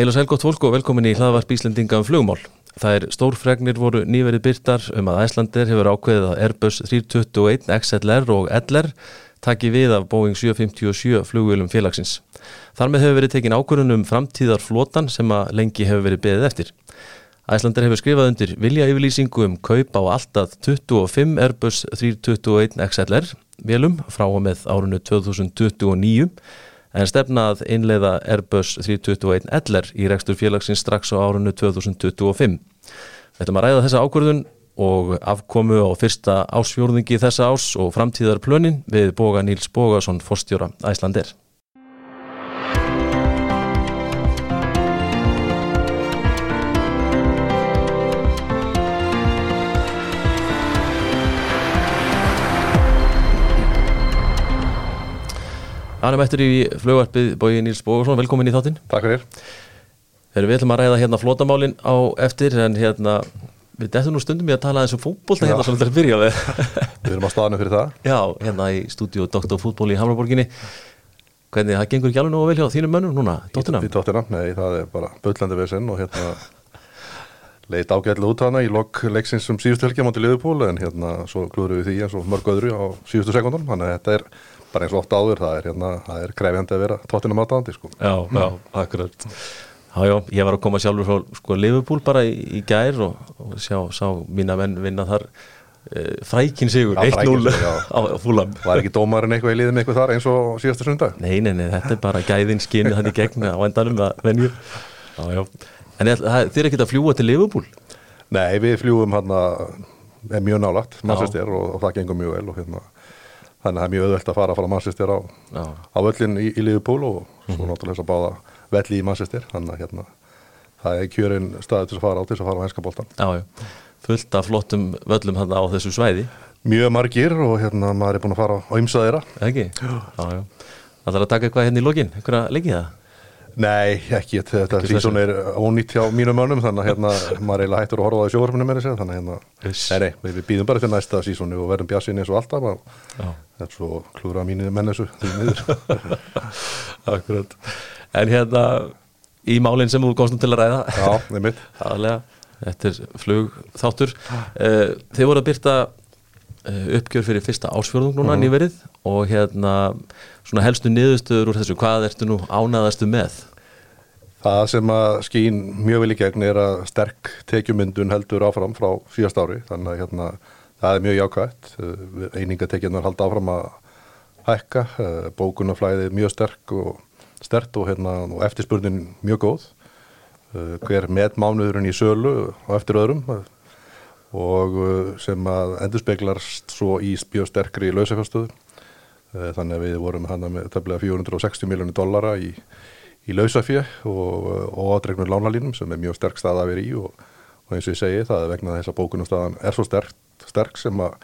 Heil og sæl gott fólk og velkomin í hlaðvarp Íslendinga um flugmál. Það er stórfregnir voru nýverið byrtar um að Æslandir hefur ákveðið að Airbus 321 XLR og LR taki við af Boeing 757 flugvölum félagsins. Þar með hefur verið tekin ákvörðunum framtíðar flotan sem að lengi hefur verið beðið eftir. Æslandir hefur skrifað undir vilja yfirlýsingu um kaup á alltaf 25 Airbus 321 XLR velum frá og með árunnu 2029 en stefnað innleiða Airbus 321 LR í rekstur félagsins strax á árunnu 2025. Við ætlum að ræða þessa ákvörðun og afkomu á fyrsta ásfjórðingi þessa ás og framtíðar plönin við Boga Níls Bogason, forstjóra Æslandir. Anum eftir í flugvarpið Bói Níls Bógarsson, velkomin í þáttinn. Takk fyrir. Þegar við ætlum að ræða hérna flótamálin á eftir en hérna, við dettum nú stundum í að tala eins og fútból hérna sem við ætlum að byrja við. Við erum á staðinu fyrir það. Já, hérna í stúdíu Dr. Fútból í Hamraborginni. Hvernig, það gengur ekki alveg nú að velja á þínum mönnum núna, dóttina? Í dóttina, nei, það er bara böllandi sinn og hérna leit ágætlega út hana í lok leiksins um síðustu helgi á móti liðupól en hérna svo klúður við því eins og mörg öðru á síðustu sekundum þannig að þetta er bara eins og ofta áður það er, hérna, það er krefjandi að vera tóttina mátaðandi sko. Já, já, akkurat Já, já, ég var að koma sjálfur frá sko Liverpool bara í, í gær og, og sjá, sá mína menn vinna þar e, frækin sigur, 1-0 á fúlam Var ekki dómarinn eitthvað í liðum eitthvað þar eins og síðastu sundag? Nei, nei, nei, þetta er bara gæðin skinni þannig gegn á endanum að venju Já, já, en þið er ekkert að fljúa til Liverpool? Nei, við fljúum hérna mjög nálagt, mannsestér og, og það gengur mjög vel og hérna þannig að það er mjög öðvöld að fara að fara mannsestér á, á völlin í, í Liverpool og svo mm -hmm. náttúrulega þess að báða velli í mannsestir þannig að hérna, það er kjörinn staðið til að fara á til að fara á henskapoltan Jájú, fullt af flottum völlum hérna á þessu svæði. Mjög margir og hérna maður er búin að fara á ymsaðira Það þarf að taka eitthvað hérna í lokin, eitthvað að leggja það? Nei, ekki, þetta sísón er ónýtt hjá mínum mönnum þannig að hérna maður eiginlega hættur að horfa á sjóðurfinu með þessu þannig að hérna, nei, nei, við, býðum bara til næsta sísónu og verðum bjassin eins og alltaf þetta er svo klúra mínið menn þessu Akkurat. En hérna í málinn sem þú komstum til að ræða. Já, það er mitt Þetta er flugþáttur. Uh, Þið voru að byrta uppgjör fyrir fyrsta ásfjörðung núna mm. nýverið og hérna svona helstu niðurstöður úr þessu hvað ertu nú ánaðastu með? Það sem að skýn mjög vel í gegn er að sterk tekjumyndun heldur áfram frá síðast ári þannig að hérna það er mjög jákvægt einingatekjunar halda áfram að hækka bókunaflæði mjög sterk og stert og, hérna, og eftirspurnin mjög góð hver með mánuðurinn í sölu og eftir öðrum og uh, sem að endur speklarst svo í mjög sterkri lausafjársstöðu þannig að við vorum hann með tafnilega 460 miljónir dollara í, í lausafjö og, og ádregnur lánalínum sem er mjög sterk stað að vera í og, og eins og ég segi það er vegna þess að bókunumstaðan er svo sterk, sterk sem að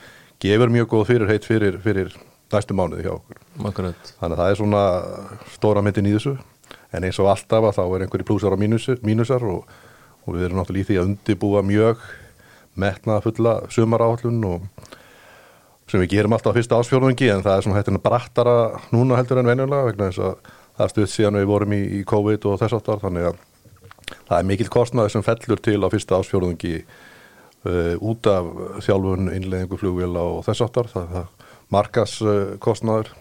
gefur mjög góð fyrirheit fyrir, fyrir næstu mánuði hjá okkur. Akkurat. þannig að það er svona stóra myndin í þessu. En eins og alltaf að þá er einhverju plúsar og mínusar, mínusar og, og við erum náttúrulega í því að undibúa mjög metnaða fulla sumaráhaldun og sem við gerum alltaf á fyrsta ásfjörðungi en það er svona hættin brattara núna heldur en venjulega vegna þess að það stuðt síðan við vorum í, í COVID og þess aftar þannig að það er mikill kostnaði sem fellur til á fyrsta ásfjörðungi uh, út af þjálfun, innleggingu, flugvila og þess aftar það, það markaskostnaður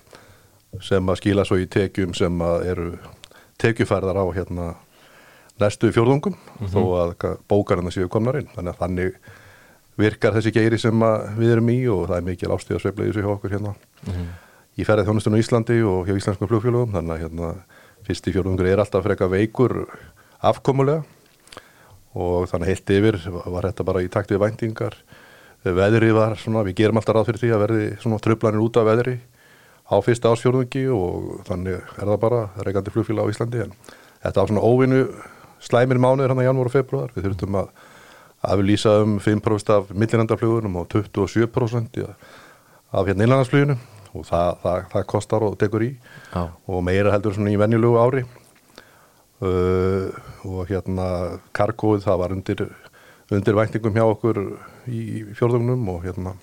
sem að skila svo í tekjum sem að eru tekjufærðar á hérna næstu fjórðungum mm -hmm. þó að bókarinn séu komnar inn þannig að þannig virkar þessi geiri sem við erum í og það er mikil ástíðarsveiflega í þessu hjá okkur hérna. Mm -hmm. í ferðið þjónustunum í Íslandi og hjá íslenskum flugfjölugum þannig að hérna fyrst í fjórðungur er alltaf freka veikur afkomulega. Og þannig heilt yfir var þetta bara í takt við væntingar. Veðri var svona, við gerum alltaf ráð fyrir því að verði svona tröflanir út af veðri á fyrsta ásfjörðungi og þannig er það bara reykandi flugfíla á Íslandi. En þetta var svona óvinnu slæmir mánuður hann að janúar og februar við þurftum að að við lýsa um 5% af millinandaflugunum og 27% af hérna innlandarsflugunum og það, það, það kostar og tekur í. Já. og meira heldur svona í venjulegu ári. Uh, og hérna kargóið það var undir undir væntingum hjá okkur í fjörðunum og hérna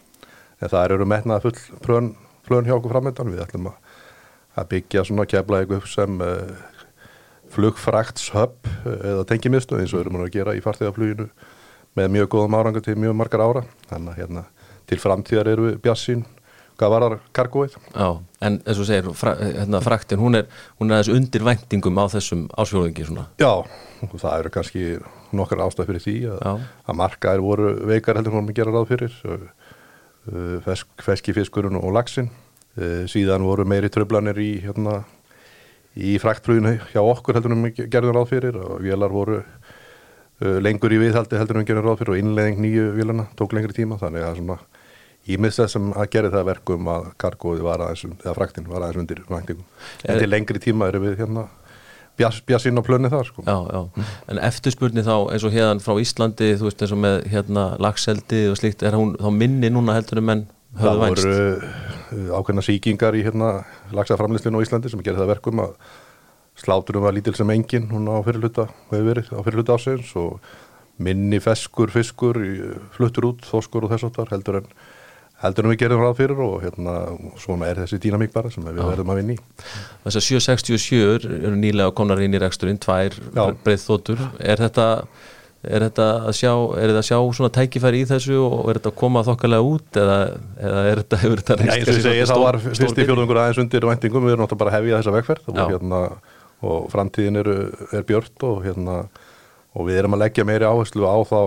það eru metnað full plön, plön hjá okkur framöndan við ætlum að, að byggja svona keflaðið upp sem uh, flugfræktshöpp eða tengimistu eins og erum við að gera í farþegarfluginu með mjög góðum árangu til mjög margar ára. Þannig að hérna, til framtíðar eru við bjassín hvað varar kargóið? Já, en eins og segir, fra, hérna, fraktin hún er, hún er aðeins undir væntingum á þessum ásfjóðingi svona. Já, það eru kannski nokkar ástæð fyrir því að, að markaðir voru veikar heldur hún að gera ráð fyrir. Fesk, feskifiskurinn og laxin uh, síðan voru meiri tröflanir í hérna í fraktfluginu hjá okkur heldur um gerðum ráð fyrir og vélar voru lengur í viðhaldi heldur um gerðum ráð fyrir og innleðing nýju vélana tók lengri tíma þannig að svona ímið þess sem að gera það verkum að kargóði var aðeins, eða fraktin var aðeins undir væntingum. En til lengri tíma erum við hérna bjassinn á plönni þar sko. Já, já, en eftirspurni þá eins og hérna frá Íslandi, þú veist eins og með hérna lagseldi og slíkt, er hún þá minni núna heldur um enn höfðu vænst? Það voru ákveðna síkingar í hérna lagsaframlýslinu á Íslandi sem gerir það verkum að sláturum var lítil sem engin hún á fyrirluta, hefur verið á fyrirluta ásins og minni feskur, fiskur fluttur út, þoskur og þess aftar heldur en heldur við gerum ráð fyrir og hérna svona er þessi dýnamík bara sem við verðum að vinni. Þess að 767 eru nýlega komnar inn í reksturinn, tvær breyðþótur, er þetta er þetta að sjá, er þetta að sjá svona tækifæri í þessu og er þetta að koma þokkalega út eða, eða er þetta hefur þetta? Já, eins og ég segi, það var fyrst í fjólungur aðeins undir væntingum, við erum náttúrulega bara hefðið þessa vegferð og, hérna, og framtíðin er, er björnt og hérna og við erum að leggja meiri áherslu á þá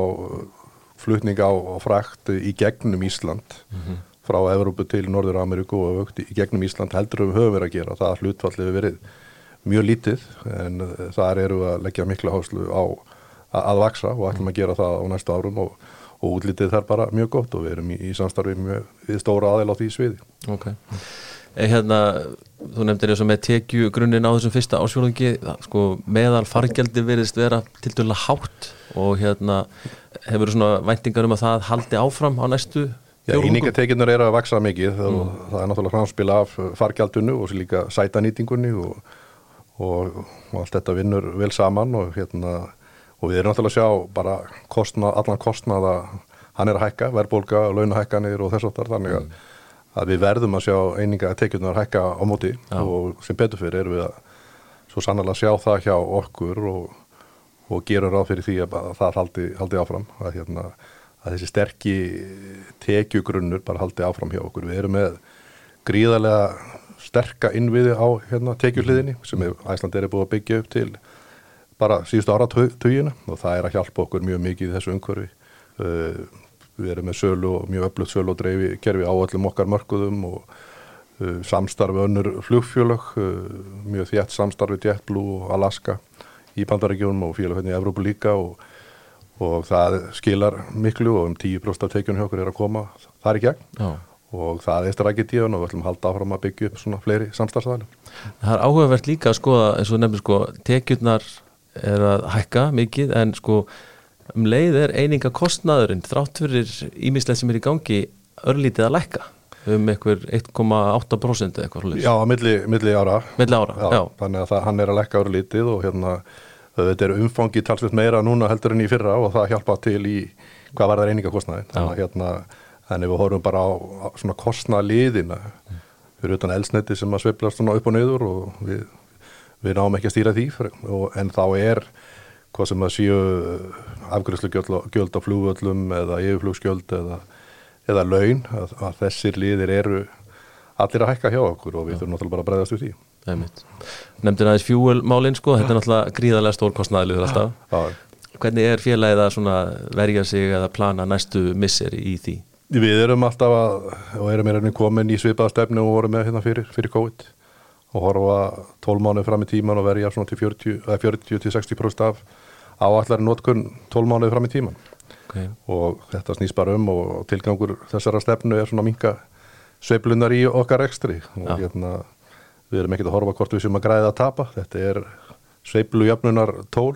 flutning á, á frakt í gegnum Ísland mm -hmm. frá Evrópu til Norður Ameríku og aukt í gegnum Ísland heldur við höfum verið að gera. Það hlutfallið verið mjög lítið en eh, þar eru við að leggja miklu háslu á að, að vaksa og ætlum að gera það á næstu árum og, og útlítið þar bara mjög gott og við erum í, í samstarfi með stóra aðeil á því sviði. Ok hérna, þú nefndir eins og með tekju grunninn á þessum fyrsta ásfjörðungi sko, meðal fargjaldi verist vera til dæla hátt og hérna hefur svona væntingar um að það haldi áfram á næstu fjórungum? Já, íningatekjurnar er að vaksa mikið mm. og það er náttúrulega framspil af fargjaldinu og líka sætanýtingunni og, og, og allt þetta vinnur vel saman og hérna og við erum náttúrulega að sjá bara kostna, allan kostnaða hann er að hækka, verðbólka, launahækkanir og þess aftar þannig að mm að við verðum að sjá eininga tekjurnar hækka á móti Já. og sem betur fyrir erum við að svo sannlega sjá það hjá okkur og, og gera ráð fyrir því að það haldi, haldi áfram að, hérna, að þessi sterkki tekjugrunnur bara haldi áfram hjá okkur. Við erum með gríðarlega sterka innviði á hérna, tekjuhliðinni sem Æsland er búið að byggja upp til bara síðustu áratugina og það er að hjálpa okkur mjög mikið í þessu umhverfi. Uh, við erum með sölu og mjög öflugt sölu og dreifi kerfi á öllum okkar mörguðum og uh, samstarfi önnur flugfjölög, uh, mjög þjætt samstarfi JetBlue og Alaska í bandarækjunum og félagfænni í Evrópu líka og, og það skilar miklu og um 10% af tekjunum hjá okkur er að koma þar í gegn Já. og það er strækið tíðan og við ætlum að halda áfram að byggja upp svona fleiri samstarfsæðalum. Það er áhugavert líka að skoða eins og nefnir sko tekjurnar er að hækka mikið en sko um leið er eininga kostnaðurinn þrátt fyrir ímislega sem er í gangi örlítið að lækka. Um einhver 1,8% eitthvað Já, að milli, milli ára, milli ára já, já. þannig að það, hann er að lækka örlítið og hérna þetta er umfangi talsveit meira núna heldur en í fyrra og það hjálpa til í hvað var það einingakostnaði þannig að hérna, þannig við horfum bara á, á svona kostnaðliðina fyrir utan elsneti sem að sveiplast svona upp og neyður og við, við náum ekki að stýra því og, en þá er hvað sem að séu afgjörslu gjöld á flúvöllum eða yfirflugskjöld eða, eða laun að, að þessir liðir eru allir að hækka hjá okkur og við þurfum náttúrulega bara að breyðast úr því. Nemndir aðeins fjúulmálinn sko, þetta er náttúrulega gríðarlega stór kostnæðilegur alltaf. Já. Hvernig er félagið að verja sig eða plana næstu misser í því? Við erum alltaf að, og erum er komin í svipaðastefnu og vorum með hérna fyrir, fyrir COVID. Og horfa 12 mánuð fram í tíman og verja svona til 40-60% af áallar notkun 12 mánuði fram í tíman okay. og þetta snýst bara um og tilgangur þessara stefnu er svona minga sveiplunar í okkar ekstri og ja. hérna við erum ekkert að horfa hvort við sem að græða að tapa þetta er sveiplujöfnunar tól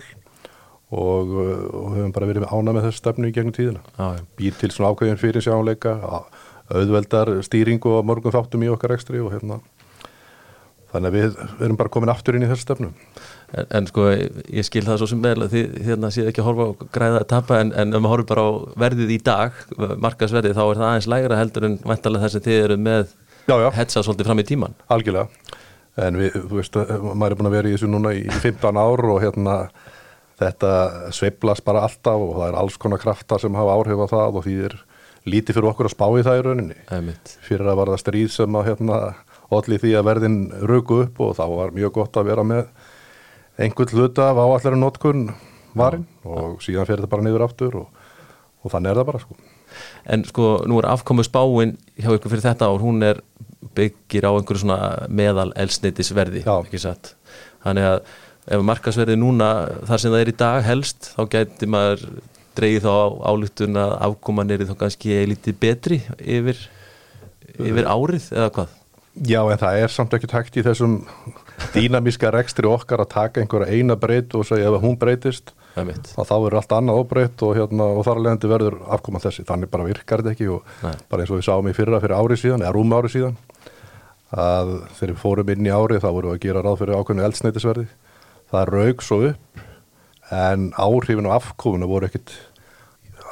og, og höfum bara verið ána með þessu stefnu í gegnum tíðina ja. býr til svona ákveðin fyrir sjáleika auðveldar stýringu og morgun þáttum í okkar ekstri og hérna þannig að við erum bara komin aftur inn í þessu stefnu En, en sko ég skil það svo sem vel að þið hérna séð ekki að horfa á græða að tapa en, en ef maður horfur bara á verðið í dag markasverðið þá er það aðeins lægra heldur en vantarlega þess að þið eru með hetsa svolítið fram í tíman Algjörlega, en við, þú veist, maður er búin að vera í þessu núna í 15 ár og hérna þetta sveiblast bara alltaf og það er alls konar kraftar sem hafa áhrif á það og því er lítið fyrir okkur að spá í það í rauninni. Einmitt. fyrir að var það stríð sem að hérna einhvern hluta af áallarinn notkun varinn og síðan fer þetta bara niður aftur og, og þannig er það bara sko. En sko, nú er afkomu spáin hjá ykkur fyrir þetta ár, hún er byggir á einhverju svona meðal elsneitisverði, Já. ekki satt þannig að ef markasverði núna þar sem það er í dag helst þá gæti maður dreigið þá álutun að afkoman er þá kannski lítið betri yfir, yfir árið eða hvað? Já en það er samt ekki takt í þessum dýnamíska rekstri okkar að taka einhverja eina breyt og segja ef hún breytist er þá verður allt annað óbreytt og, hérna, og þar alveg verður afkoma þessi. Þannig bara virkar þetta ekki og Nei. bara eins og við sáum í fyrra fyrir árið síðan eða rúm árið síðan að þegar við fórum inn í árið þá vorum við að gera ráð fyrir ákveðinu eldsneitisverði það rauk svo upp en áhrifin og afkomuna voru ekkit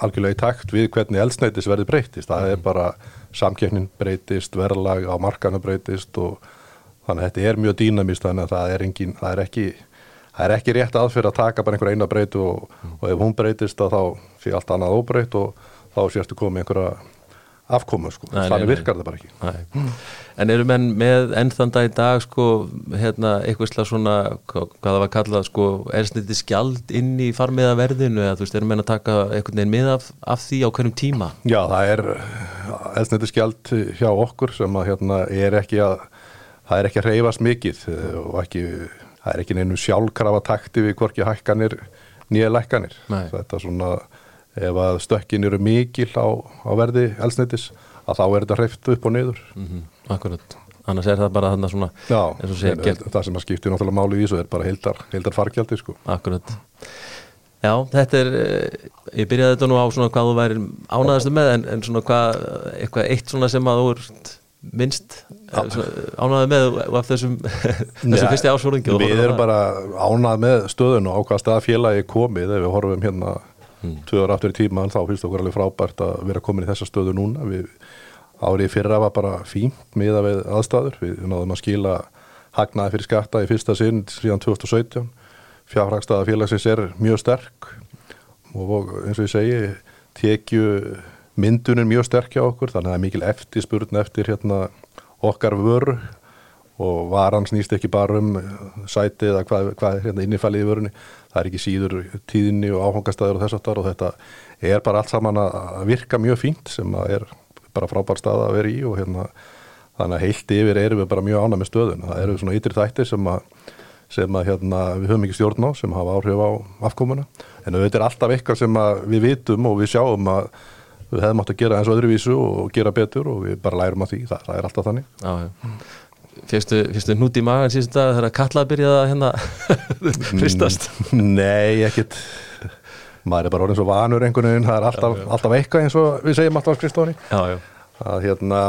algjörlega í takt við hvernig eldsneitisverði breytist það er bara samkeppnin breytist verðlag á markana breytist og þannig að þetta er mjög dýnamist þannig að það er, engin, það er ekki það er ekki rétt aðfyrir að taka bara einhver eina breytu og, og ef hún breytist þá sé allt annað óbreytt og þá sérstu komið einhverja afkomu sko. Nei, nei, þannig nei. virkar það bara ekki Nei. En eru menn með ennþanda í dag sko, hérna, eitthvað slag svona hvað það var kallað, sko, ersniti skjald inn í farmiðaverðinu eða þú veist, eru menn að taka einhvern veginn mið af, af því á hverjum tíma? Já, það er elsniti skjald hjá okkur sem að hérna er ekki að það er ekki að reyfast mikið eh, og ekki, það er ekki neinu sjálfkrafa takti við hvorki hækkanir nýja lækkanir. Nei. Þetta svona ef að stökkin eru mikil á, á verði elsnitis að þá er þetta hreift upp og niður. Mm Akkurat, annars er það bara þarna svona Já, segja, en gert, það sem að skipti náttúrulega máli í þessu er bara heildar, heildar fargjaldi sko. akkurat. Já, þetta er, eh, ég byrjaði þetta nú á svona hvað þú væri ánæðastu með en, en svona hvað, eitthvað eitt svona sem að þú ert minnst ánæði með og af þessum þessum fyrsti ásvöringi Við erum bara ánað með stöðun og á hvað stað félagi komið ef við horfum hérna Mm. ára aftur í tíman þá finnst okkur alveg frábært að vera komin í þessa stöðu núna. Við, árið fyrra var bara fínt miða við aðstæður. Við náðum að skila hagnaði fyrir skatta í fyrsta sinn síðan 2017 fjárhagstaða félagsins er mjög sterk. Og eins og ég segi tekju myndun er mjög sterk hjá okkur þannig að það er mikil eftirspurn eftir hérna okkar vöru og varan snýst ekki bara um sæti eða hvað, hvað hérna innifælið í vörunni. Það er ekki síður tíðinni og áfangastæður og þess aftar og þetta er bara allt saman að virka mjög fínt sem er bara frábær stað að vera í og hérna þannig að heilt yfir erum við bara mjög ánað með stöðun það eru svona ytri þættir sem að sem að hérna, við höfum ekki stjórn á sem hafa áhrif á afkomuna. En auðvitað er alltaf eitthvað sem við vitum og við sjáum að við hefðum átt að gera eins og öðruvísu og gera betur og við bara lærum að því, það, það er alltaf þannig. Já Fyrstu, fyrstu hnút í magan síðan dag þegar Katla byrjaði að hérna fristast Nei, ekkit. Maður er bara orðin svo vanur einhvern veginn. Það er alltaf, alltaf eitthvað eins og við segjum alltaf á já, að hérna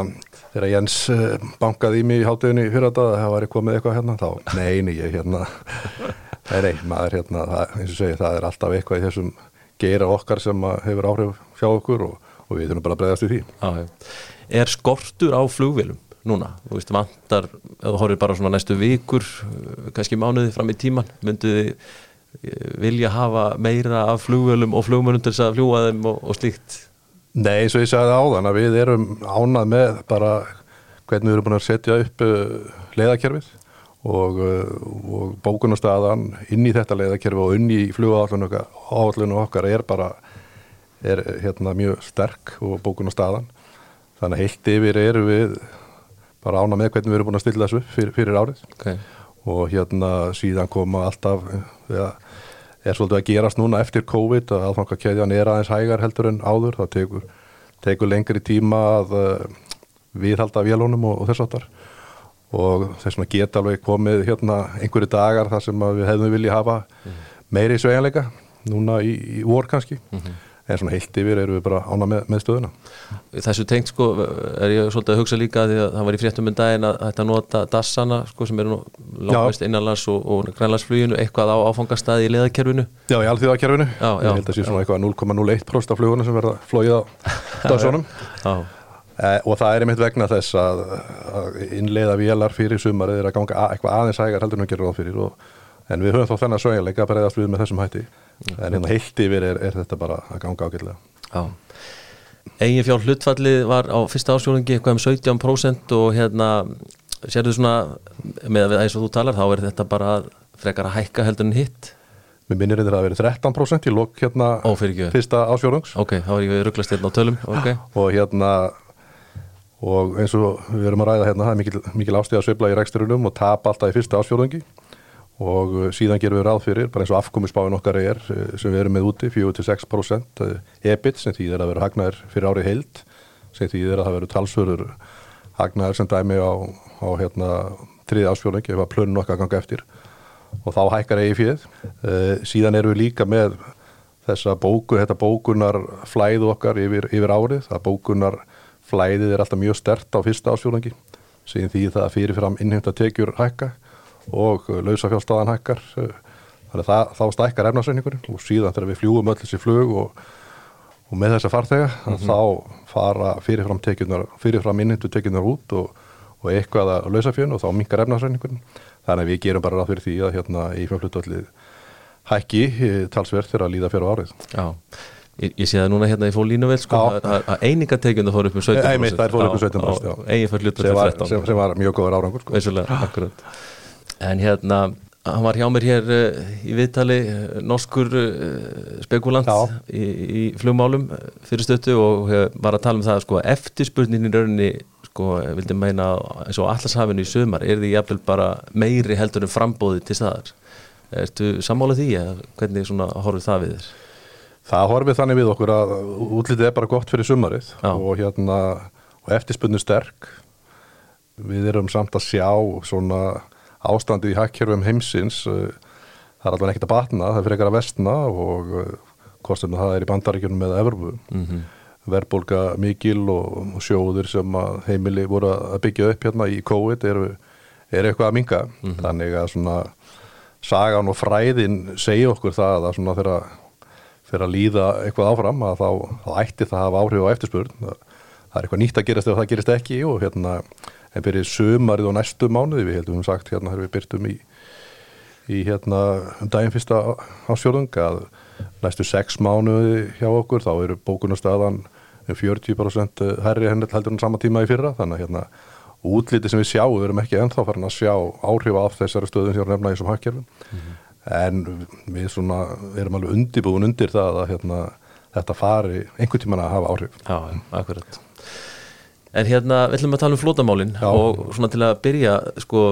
þegar Jens eh, bankaði í mig í hátuðinni fyrir þetta það væri komið eitthvað hérna þá, nei, nei, ég hérna. Nei, nei, maður hérna það, eins og segi, það er alltaf eitthvað í þessum geira okkar sem að hefur áhrif hjá okkur og, og við þurfum bara að breyðast í því. Já, já. Er skortur á flugvélum núna? Þú veist, vantar, ef þú horfir bara svona næstu vikur eh, kannski mánuði fram í tíman myndu þið eh, vilja hafa meira af flugvélum og flugmönum til þess að fljúa þeim og, og slíkt Nei, eins og ég sagði áðan að við erum ánað með bara hvernig við erum búin að setja upp uh, leiðakerfið og, og bókunarstaðan inn í þetta leiðakerfi og inn í flugáallunum okkar, okkar er bara er hérna mjög sterk og bókunarstaðan þannig að heilt yfir erum við bara ánað með hvernig við erum búin að stilla þessu fyrir, fyrir árið. Okay. og hérna síðan koma alltaf ja, er svolítið að gerast núna eftir COVID að aðfangakeðjan er aðeins hægar heldur en áður. Það tekur, tekur lengri tíma að uh, viðhalda vélunum og, og þess aftar og þess vegna geta alveg komið hérna einhverju dagar þar sem við hefðum vilja hafa meiri sveigjanleika núna í, í vor kannski en svona heilt yfir erum við bara ána með, með stöðuna? Þessu tengt sko er ég svolítið að hugsa líka því að það var í fréttum um daginn að þetta nota dassana sko sem eru nú langvist innanlands og, og grænlandsfluginu eitthvað á áfangastæði í leðakerfinu Já, í alþjóðakerfinu, ég held að sé svona eitthvað 0,01% af fluguna sem verða flóið á dassunum Já, Eh, og það er einmitt vegna þess að, að innleiða vélar fyrir sumarið er að ganga að, eitthvað aðeins hægar heldur en að en við höfum þá þennan sveigleika að breyðast við með þessum hætti. En hérna heilt yfir er, er þetta bara að ganga ágætlega. Já. Egin fjár hlutfallið var á fyrsta ásjóningi eitthvað um 17% og hérna sérðu svona með að eins og þú talar þá er þetta bara frekar að hækka heldur en hitt? Mér minnir þetta að vera 13% í lok hérna Ó, fyrsta ásfjórungs Ok, þá er ég rugglast hérna á tölum okay. og hérna og eins og við erum að ræða hérna það er mikil, mikil ástíð að sveifla í reksturunum og tapa alltaf í fyrsta ásfjórungi og uh, síðan gerum við ráð fyrir, bara eins og afkomisbáin okkar er uh, sem við erum með úti, 4-6% EBIT sem þýðir að vera hagnaður fyrir árið heild, sem þýðir að það veru talsverður hagnaður sem dæmi á, á hérna þriði ásfjórungi ef að plönun okkar ganga eftir og þá hækkar eigi fjöð. Síðan erum við líka með þessa bóku, þetta bókunar flæðu okkar yfir, yfir árið. Það bókunar flæðið er alltaf mjög stert á fyrsta ásfjórungi sem því það fyrirfram innheimta tekjur hækka og lausafjálstaðan hækkar. Uh, þannig að það, þá stækkar efnarsreyningurinn og síðan þegar við fljúum öll þessi flug og, og með þessa farþega mm -hmm. þá fara fyrirfram, fyrirfram innheimtu tekjunar út og, og eitthvað að lausafjörn og þá minkar efnarsreyningurinn þannig að við gerum bara ráð fyrir því að hérna í fjölflutvallið hækki eh, talsverð fyrir að líða fyrir árið. Já, ég, ég sé það núna hérna í fólínuvel sko, að einingatekjunda fór upp um 17% Nei, það er fór upp um 17% Egin fyrir hlutvallið 13 sem, sem var mjög góður árangur sko. Veisulega, akkurat En hérna, hann var hjá mér hér uh, í viðtali, uh, norskur uh, spekulant í, í flugmálum fyrir stöttu og var að tala um það sko, eftirspurnin í rauninni sko, vildi meina eins og allarsafinu í sömar, er því jafnvel bara meiri heldur en frambóði til staðar. Ertu sammálað því að hvernig svona horfið það við þér? Það horfið þannig við okkur að útlitið er bara gott fyrir sömarið og, hérna, og eftirspunni sterk. Við erum samt að sjá svona ástandið í hækkerfum heimsins það er alveg ekkert að batna, það fyrir ekkert að vestna og kostum það er í bandaríkjunum með Everbu mm -hmm. verðbólka mikil og, sjóður sem heimili voru að byggja upp hérna í COVID eru er eitthvað að minga mm -hmm. þannig að svona sagan og fræðin segja okkur það að svona þegar fyrir að líða eitthvað áfram að þá, þá ætti það að hafa áhrif á eftirspurn það er eitthvað nýtt að gerast ef það gerist ekki og hérna en fyrir sömarið og næstu mánuði við heldum sagt hérna þegar við byrtum í, í hérna um daginn fyrsta ásfjörðung að næstu sex mánuði hjá okkur þá eru bókunarstaðan um 40% herri heldur en sama tíma í fyrra. Þannig að hérna útliti sem við sjáum, við erum ekki ennþá farin að sjá áhrif af þessari stöðum sem ég nefna í þessum hakkerfum mm -hmm. en við svona erum alveg undibúin undir það að hérna, þetta fari einhvern tíman að hafa áhrif. Já, akkurat En hérna, við ætlum að tala um flótamálin Já. og svona til að byrja, sko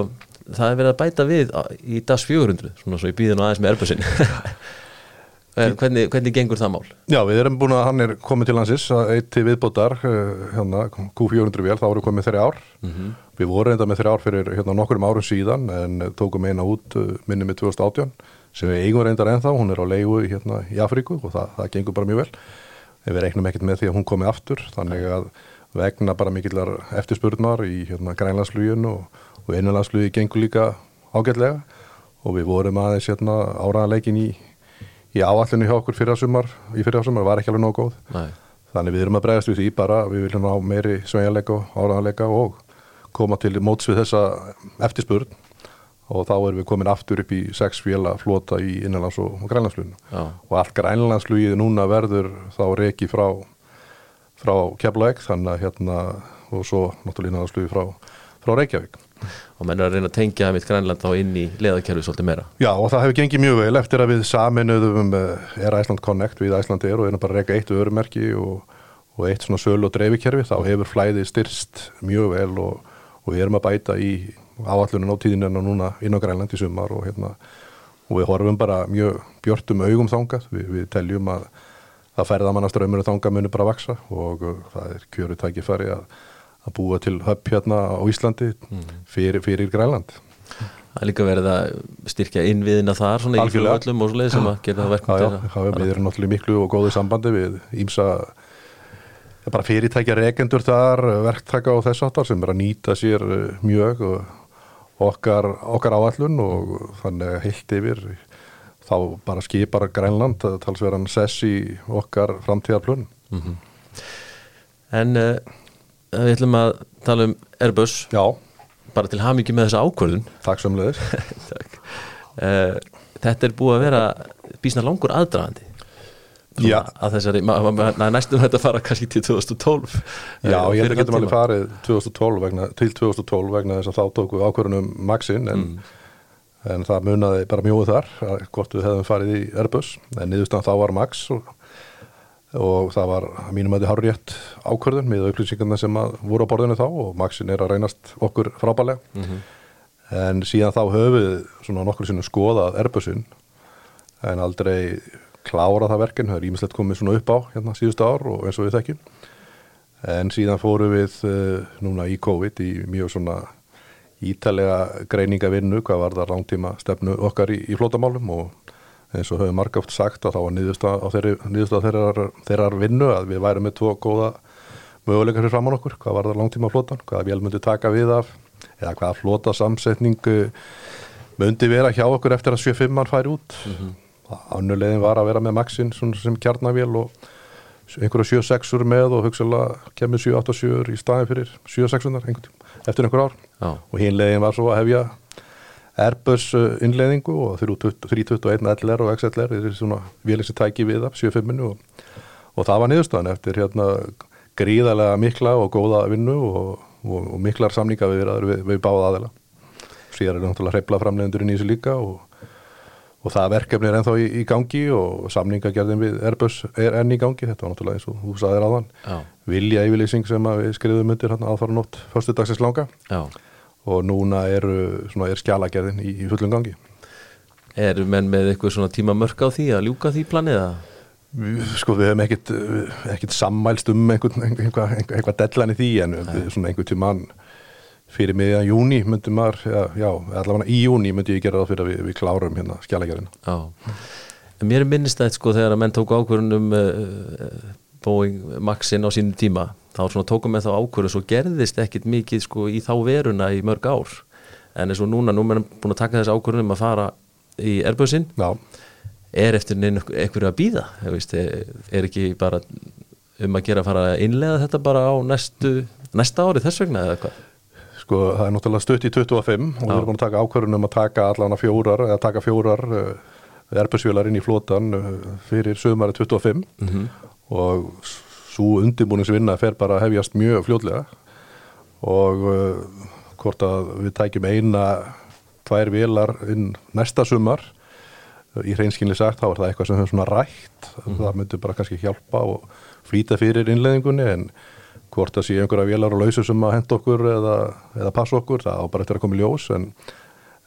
það er verið að bæta við í DAS 400 svona svo í bíðinu aðeins með erbjörnsinn hvernig, hvernig gengur það mál? Já, við erum búin að hann er komið til hansis eitt til viðbótar hérna, Q400 vél, þá við komið þeirri ár mm -hmm. við vorum enda með þeirri ár fyrir hérna, nokkur árum síðan en tókum eina út minni með 2018 sem við eigum reyndar ennþá, hún er á leigu hérna, í Afríku og það, það gengur bara mjög vel en við reiknum ekkert með því að hún komið aftur þannig að vegna bara mikillar eftirspurnar í hérna, grænlandsflugin og, og innanlandsflugi gengur líka ágætlega. Og við vorum aðeins hérna, áraðanleikin í í áallinu hjá okkur fyrir að sumar í fyrir að sumar var ekki alveg nóg góð. Nei. þannig við erum að bregast við því bara við viljum á meiri sveigjanleika og áraðanleika og koma til móts við þessa eftirspurn. Og þá erum við komin aftur upp í sex fjöla flota í innanlands og, og grænlandsfluginu. Og allt grænlandsflugið núna verður þá reiki frá frá Keflavík þannig að hérna og svo náttúrulega innanlandsflugið frá, frá Reykjavík. Og menn er að reyna að tengja mitt grænland þá inn í leðakerfi svolítið meira. Já og það hefur gengið mjög vel eftir að við saminuðum er Æsland Connect við Æsland er og erum bara að reyka eitt örumerki og, og eitt svona söl og dreifikerfi þá hefur flæðið styrst mjög vel og, og við erum að bæta í áallunum á tíðinu en núna inn á grænland í sumar og hérna og við horfum bara mjög björtum augum þangað. Við, við teljum að það ferðamannaströymur þangað munir bara vaksa og það er kjöru tækifæri að að búa til höpp hérna á Íslandi fyrir, fyrir Grænland. Það er líka verið að styrkja innviðina þar svona í fljóðallum og svoleið sem að gera það verkum til að Við erum náttúrulega miklu og góðu sambandi við ímsa bara fyrirtækja rekendur þar verktæka og þess aftar sem er að nýta sér eh, mjög okkar, okkar áallun og þannig heilt yfir þá bara skipar Grænland að talsverðan sess í okkar framtíðarplun mm -hmm. En uh, við ætlum að tala um Airbus Já, bara til hamingi með þessa ákvörðun takk sömulegis Takk. Eh, Þetta er búið að vera bísna langur aðdragandi Já. að þessari, næstum þetta fara kannski til 2012 Já, eh, ég að getum tíma. alveg farið 2012 vegna, til 2012 vegna þess að þá tóku ákvörunum Maxin en, en það munaði bara mjóðu þar að hvort við hefðum farið í Airbus. En niðurstaðan þá var Max og, og það var mínum að þið har rétt ákvörðun með upplýsingarna sem voru á borðinu þá og Maxin er að reynast okkur frábælega en síðan þá höfum við svona nokkur sinnum skoðað Airbusin en aldrei klára það verkinn, það er ímislegt komið svona upp á hérna síðustu ár og eins og við þekkjum. En síðan fórum við uh, núna í COVID í mjög svona ítalega greiningavinnu hvað var það langtíma stefnu okkar í, í flótamálum og eins og höfum margáft sagt að þá var á niðurstað þeirrar, þeirrar vinnu að við værum með tvo góða möguleikar fyrir framann okkur, hvað var það langtíma flótan, hvaða vél myndi taka við af eða hvaða flóta samsetning myndi vera hjá okkur eftir að 75 færi út mm -hmm. annulegin var að vera með Maxin sem kjarnavél og einhverja 7-6-ur með og hugsalega kemur 7-8-7 í staðin fyrir 7-6-unar eftir einhver ár Já. og hinlegin var svo að hefja Airbus uh, innleiðingu og 321 LR og XLR er svona vélinn sem tæki við af 75 og, og það var niðurstaðan eftir hérna gríðarlega mikla og góða vinnu og, og, og miklar samninga við, við, við báða aðeila síðan er náttúrulega hreifla framleiðendurinn í þessu líka og, og það verkefni er ennþá í, í gangi og samningagerðin við Airbus er enn í gangi, þetta var náttúrulega eins og þú sagðir áðan. Já. vilja yfirlýsing sem við skrifum undir aðfara nótt förstu dagsins langa. Já. og núna eru, svona, er skjalagerðin í, í fullum gangi. Eru menn með eitthvað svona tíma mörk á því að ljúka því planið að Við- Sko við hefum ekkit, eh, ekkit sammælst um einhvern, einhvað, einhvað, einhvað dellan í því en við, svona einhvern tímann fyrir miðjan júni myndi maður, já, já allavega í júni myndi ég gera það fyrir að við, við klárum hérna en mér er minnist að sko þegar að menn tóku ákvörðun um uh, Boeing Maxin á sínum tíma þá svona tókum með þá ákvörðun svo gerðist ekkit mikið sko í þá veruna í mörg ár. En eins og núna, nú erum búin að taka þessi ákvörðun um að fara í Já, er eftir neina einhverju að býða veist, er, ekki bara um að gera að fara að innlega þetta bara á næstu, næsta ári þess vegna eða hvað sko það er náttúrulega stutt í 25 og við erum búin að taka ákvörðun um að taka allavega fjórar, eða taka fjórar uh, erbjörnsvélar inn í flotan uh, fyrir sögumari 25 og svo undirbúningsvinna fer bara að hefjast mjög fljótlega. Og uh, hvort að við tækjum eina tvær vélar inn næsta sumar uh, í hreinskynli sagt þá er það eitthvað sem höfum svona rætt. Það myndi bara kannski hjálpa og flýta fyrir innleðingunni en hvort það sé einhverja vélar og lausu sem að henda okkur eða, eða passa okkur, það á bara eftir að koma í ljós en,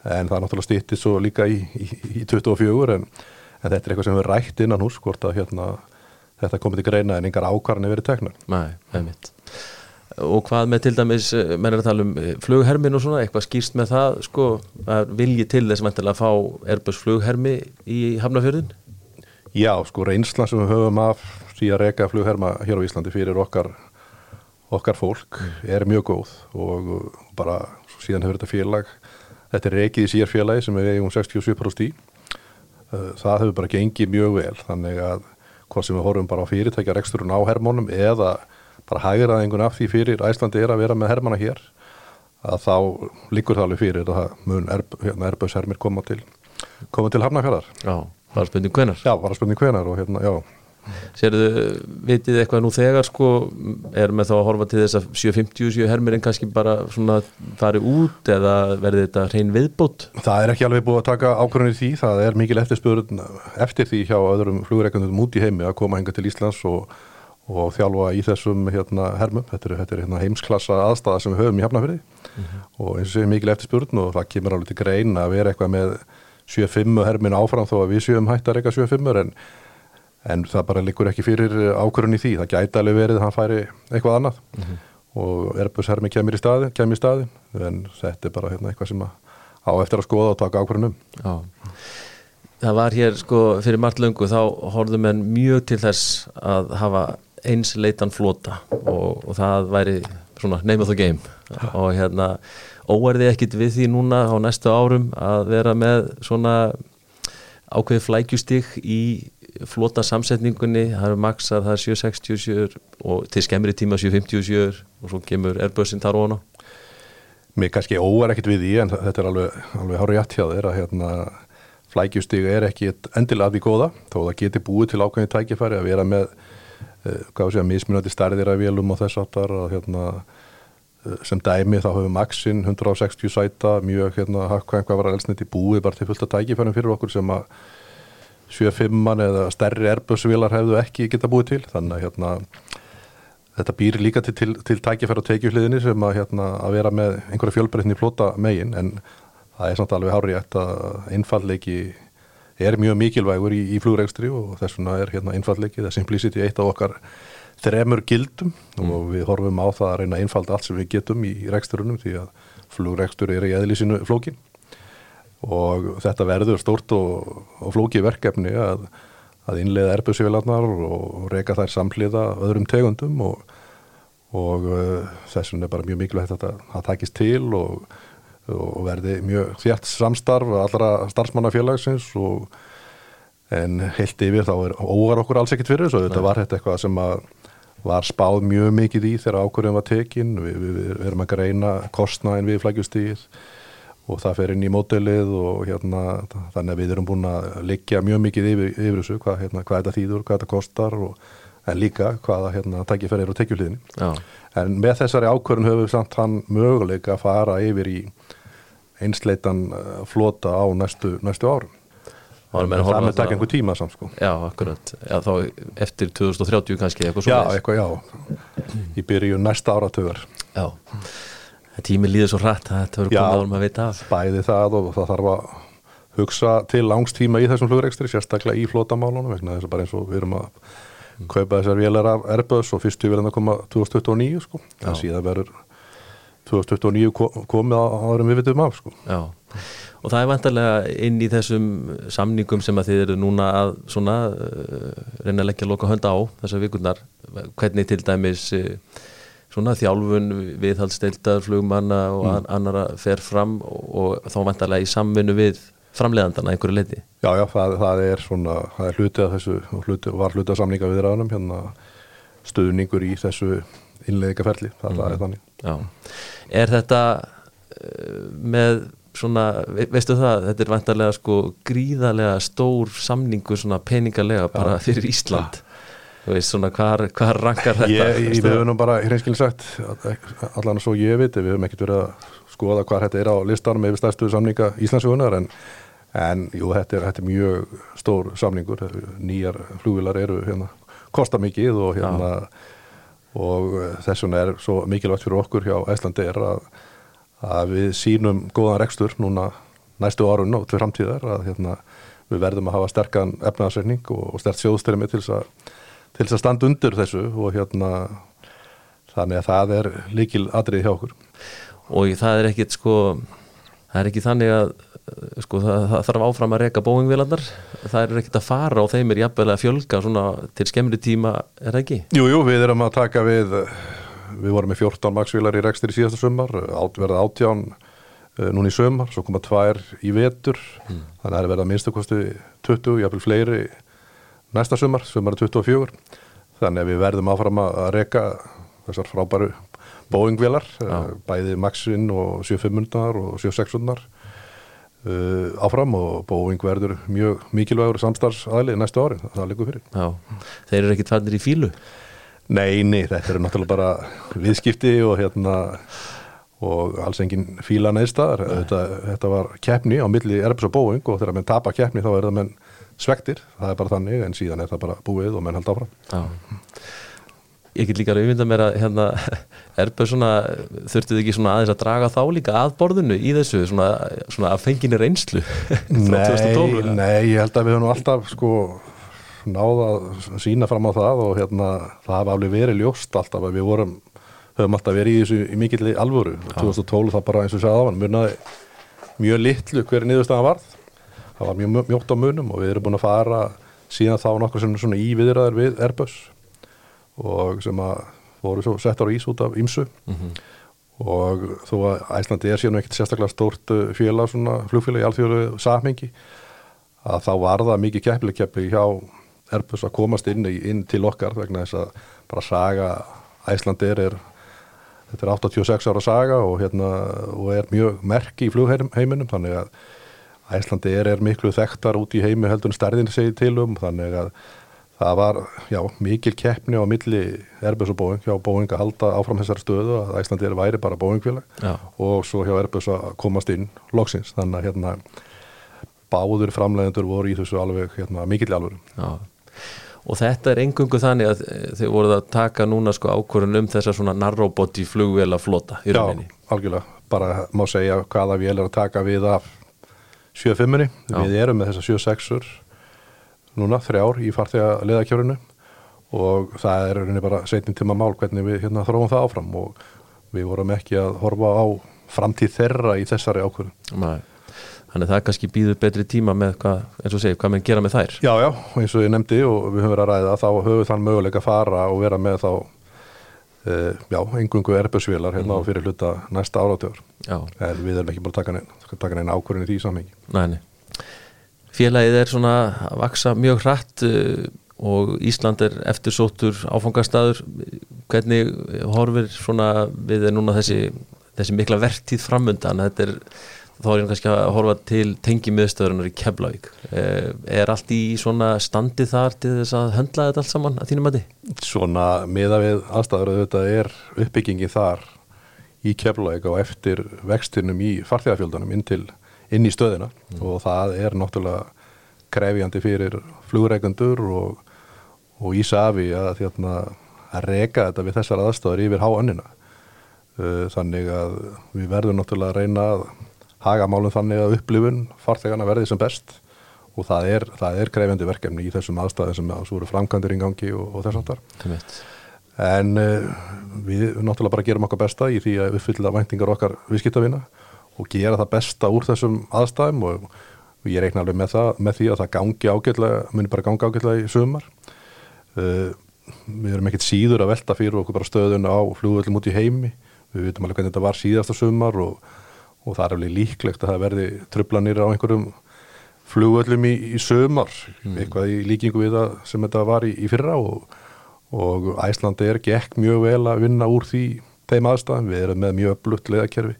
en það er náttúrulega stýttið svo líka í, í, í 24 en, en þetta er eitthvað sem við rætt innan hús hvort að hérna, þetta komið til greina en engar ákvarðanir verið teknar. Nei, einmitt og hvað með til dæmis, eh, menn er að tala um eh, flughermin og svona, eitthvað skýrst með það sko, að vilji til þess að fá Airbus flughermi í Hafnafjörðin Já, sko reynslan sem við höfum af því að reka flugherma hér á Íslandi fyrir okkar, okkar fólk er mjög góð og uh, bara síðan hefur þetta félag, þetta er rekið í sér félagi sem við eigum 67% í. Uh, Það hefur bara gengið mjög vel þannig að hvað sem við horfum bara á fyrirtækja reksturinn á hermónum eða bara hægraðingun af því fyrir Æslandi er að vera með hermana hér að þá liggur það alveg fyrir að það mun erb, hérna, koma til, koma til hafnafjörðar. Já, bara spurning hvenar Já, bara spurning hvenar og hérna, já. Sérðu, vitið eitthvað nú þegar sko, er með þá að horfa til þess að 750 hermir en kannski bara svona farið út eða verði þetta hrein viðbót? Það er ekki alveg búið að taka ákvörðunni því, það er mikil eftirspurn eftir því hjá öðrum flugreikandum út í heimi að koma henga til Íslands og, og þjálfa í þessum hérna, hermum. Þetta er, þetta er hérna, heimsklassa aðstæða sem við höfum í Hafnafyrði og eins og sé mikil eftirspurn og það kemur alveg til grein að vera eitthvað með 75 hermin áfram þó að við séum hægt að reyka 75 en, en það bara liggur ekki fyrir ákvörðunni því. Það gæti alveg verið að hann færi eitthvað annað. Og Airbus hermi kemur í staði, kemur í staði en þetta er bara hérna, eitthvað sem að á eftir að skoða og taka ákvörðunum. Já. Það var hér sko fyrir margt löngu þá horfðum en mjög til þess að hafa eins leitan flota. Og, og það væri svona name of the game. Og hérna óerði ekkit við því núna á næstu árum að vera með svona ákveði flækjustig í flota samsetningunni, það eru maxar, það er 767 og til skemmri tíma 757 og svo kemur Airbussin þar og hana. Mér kannski óvar ekkert við því en þetta er alveg, alveg hárið jætt hjá þeir að hérna flækjustig er ekki endilega því góða þó það geti búið til ákveðin tækifæri að vera með uh, að mismunandi starðir að vélum og þess aftar og hérna uh, sem dæmi þá höfum Maxin 160 sæta mjög hérna hvað var elsniti búið bara til fullt að tækifærum fyrir okkur sem að 7-5 eða stærri erbjörnsvilar hefðu ekki geta búið til. Þannig að hérna, þetta býr líka til, til, til tækifæra og teikjuhliðinni sem að, hérna, að vera með einhverja fjölbreytni flota megin en það er samt alveg hárið að einfallleiki er mjög mikilvægur í, í flugregstri og þess vegna er hérna einfallleiki, það er simplicity eitt af okkar þremur gildum. Mm. og við horfum á það að reyna einfalda allt sem við getum í reksturunum því að flugrekstur er í eðlisínu flókin og þetta verður stort og, og flóki verkefni að, að innlega erbjörnsvílarnar og reyka þær samhliða öðrum tegundum og, og uh, þessum er bara mjög mikilvægt að það takist til og, og verði mjög þjætt samstarf allra starfsmannafélagsins en heilt yfir þá er ógar okkur alls ekkit fyrir þessu. Þetta var þetta eitthvað sem að var spáð mjög mikið í þegar ákvörðum var tekin. Við, við, við erum að greina kostnæðin við flækjustíð og það fer inn í mótelið og hérna þannig að við erum búin að liggja mjög mikið yfir, yfir þessu hvað, hérna, hvað þetta þýður, hvað þetta kostar og, en líka hvaða hérna, tækifæri eru tekjuhliðin en með þessari ákvörðun höfum við samt hann möguleika að fara yfir í einsleitan uh, flota á næstu, næstu árum. Það með takk einhver tíma samt sko. Já, akkurat, já, þá eftir 2030 kannski eitthvað svo Já, eitthvað já. Í byrju næsta áratöður Já tími líður svo hrætt að þetta verður komið árum að vita af. bæði það og það þarf að hugsa til langstíma í þessum flugrekstri sérstaklega í flótamálunum vegna þess að bara eins og við erum að kaupa þessar vélar af Airbus og fyrstu verðan að koma 2029 sko. En síðan verður 2029 komið á árum við vitum af sko. Já, og það er vantarlega inn í þessum samningum sem að þið eru núna að svona uh, reyna að leggja loka hönda á þessar vikurnar hvernig til dæmis uh, svona þjálfun viðhaldsdeildar flugmanna og mm. annara fer fram og, og þá vantarlega í samvinnu við framleiðandana einhverju leiti Já, já, það, það er svona, það er hluti af þessu, hluti, var hluti af samninga við ræðanum hérna stöðningur í þessu innleikaferli, það, mm. er mm. þannig Já, er þetta uh, með svona, veistu það, þetta er vantarlega sko gríðarlega stór samningu svona peningalega bara fyrir Ísland ja þú veist svona hvað rankar þetta ég, ég, við höfum bara hreinskilin sagt allan svo ég veit við höfum ekkert verið að skoða hvað þetta er á listanum yfir stærstu samninga Íslandsjónar en, en jú, þetta er, þetta er mjög stór samningur nýjar flugvilar eru hérna, kosta mikið og hérna Já. og þess vegna er svo mikilvægt fyrir okkur hjá Æslandi er að, að við sínum góðan rekstur núna næstu árun og til framtíðar að hérna, við verðum að hafa sterkan efnaðsreikning og, og stert sjóðstyrmi til þess að til þess að standa undir þessu og hérna þannig að það er líkil atrið hjá okkur og það er ekkit sko það er ekki þannig að sko það, það þarf áfram að reyka bóingvélandar það er ekkit að fara og þeim er jafnvel að fjölga svona til skemmri tíma er það ekki? Jújú, jú, við erum að taka við við vorum með 14 maksvílar í rekstir í síðasta sömmar, verða átján eh, núna í sömmar, svo koma tvær í vetur, mm. þannig að það er verða minnstakosti 20, jafnvel fleiri næsta sumar, sumar 24 þannig að við verðum áfram að reyka þessar frábæru Boeing-vélar, uh, bæði Maxin og 7500 og 7600 uh, áfram og Boeing verður mjög mikilvægur samstarfsaðli næstu ári, það líkur fyrir. Já, þeir eru ekki tvarnir í fílu? Nei, nei, þetta eru náttúrulega bara viðskipti og hérna og alls engin fíla neðstar þetta, þetta var keppni á milli Airbus og Boeing og þegar mann tapar keppni þá er það menn svektir, það er bara þannig en síðan er það bara búið og menn held áfram. Já. Ég get líka að auðvinda mér að hérna, erbjörn svona þurftið ekki svona aðeins að draga þá líka að borðinu í þessu svona, svona að fenginni reynslu Nei, nei, ég held að við höfum alltaf sko náða að sína fram á það og hérna það hafa alveg verið ljóst alltaf að við vorum höfum alltaf verið í þessu í mikill alvöru, 2012 það bara eins og segja á hann munnaði mjög litlu hverju niðurstaðan varð það var mjög mjótt á munum og við erum búin að fara síðan þá nokkur svona í viðræðar við Airbus og sem að voru svo sett ára ís út af Ímsu mm -hmm. og þó að Æslandi er síðan ekkert sérstaklega stórt uh, félag svona flugfélag í alþjóðlu samhengi að þá var það mikið keppileg keppi hjá Airbus að komast inn, í, inn til okkar vegna þess að bara saga Æslandir er þetta er 86 ára saga og, hérna, og er mjög merk í flugheiminum þannig að Æslandir er miklu þekktar út í heimi heldur en stærðin segi til um þannig að það var já, mikil keppni á milli Airbus og Boeing hjá Boeing að halda áfram þessari stöðu að Æslandir væri bara Boeing-félag og svo hjá Airbus að komast inn loksins þannig að hérna báður framlegendur voru í þessu alveg hérna, mikill alvöru. Já, og þetta er engungu þannig að eh, þau voruð að taka núna sko ákvörðun um þessa svona narroboti flugvela flota í rauninni. Já, algjörlega, bara má segja hvaða vél er að taka við af 7.5-unni, við erum með þessa 7.6-ur núna, þrjár í farþega leðakjörunu og það er rauninni bara setjum tíma mál hvernig við hérna þróum það áfram og við vorum ekki að horfa á framtíð þeirra í þessari ákvörðun. Nei. Þannig að það kannski býður betri tíma með hvað, eins og segir, hvað með gera með þær. Já, já, eins og ég nefndi og við höfum verið að ræða þá höfum við þann möguleika að fara og vera með þá, já, engungu erbjörnsvílar hérna mm. á fyrir hluta næsta áratöður. En við erum ekki bara að taka neina ákvörðin í því samhengi. Næni. Félagið er svona að vaksa mjög hratt uh, og Ísland er eftirsóttur áfangastæður. Hvernig horfir svona við núna þessi, þessi mikla verktíð framundan? Þetta er þá er ég kannski að horfa til tengimiðstöðurinnar í Keflavík eh, er allt í svona standi þar til þess að höndla þetta allt saman að þínum að þið? Svona miða við aðstæður þetta er uppbyggingi þar í Keflavík og eftir vextinum í farþegafjöldunum inn, inn í stöðina mm. og það er náttúrulega krefjandi fyrir flugreikundur og, og Ísafi að, þérna, að reka þetta við þessar aðstæður yfir háannina eh, þannig að við verðum náttúrulega að reyna að haga málum þannig að upplifun farþegana verði sem best og það er, það er krefjandi verkefni í þessum aðstæðum sem að svo eru framkvæmdir í gangi og, og þess aftar. En uh, við náttúrulega bara gerum okkar besta í því að uppfylla væntingar okkar viðskiptavina og gera það besta úr þessum aðstæðum og, og ég reikna alveg með, það, með því að það gangi ágætlega, muni bara gangi ágætlega í sömar. Uh, við erum ekkert síður að velta fyrir okkur bara stöðun á flugvöldum út í heimi. Við veitum alveg hvernig þetta var síðasta sömar og og það er alveg líklegt að það verði tröflanir á einhverjum flugöllum í, í sömar mm. eitthvað í líkingu við það sem þetta var í, í fyrra og, og Æslandi er gekk mjög vel að vinna úr því þeim aðstæðum, við erum með mjög blutt leðakerfi,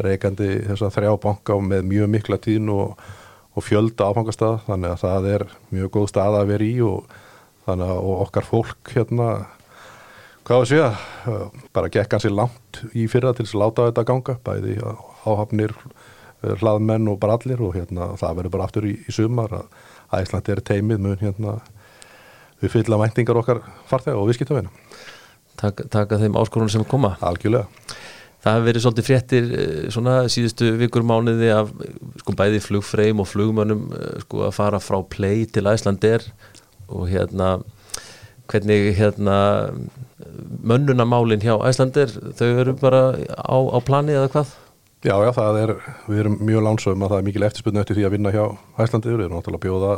reykandi þess að þrjá banka með mjög mikla tíðn og, og fjölda áfangastað þannig að það er mjög góð stað að vera í og þannig að okkar fólk hérna hvað að segja, bara gekk hansi langt í fyrra til að láta þetta ganga bæði áhafnir eh, hlaðmenn og bara allir og hérna það verður bara aftur í, í sumar að Æslandi er teimið mun hérna við fylla væntingar okkar farþega og viðskiptavina Taka, taka þeim áskorunum sem koma. Algjörlega. Það hefur verið svolítið fréttir eh, svona síðustu vikur mánuði af sko bæði flugfreim og flugmönnum eh, sko að fara frá play til Æslander og hérna hvernig hérna mönnunamálin hjá Æslander þau eru bara á, á plani eða hvað? Já, já, það er, við erum mjög lánsögum að það er mikil eftirspunni eftir því að vinna hjá Æslandi, við erum náttúrulega bjóða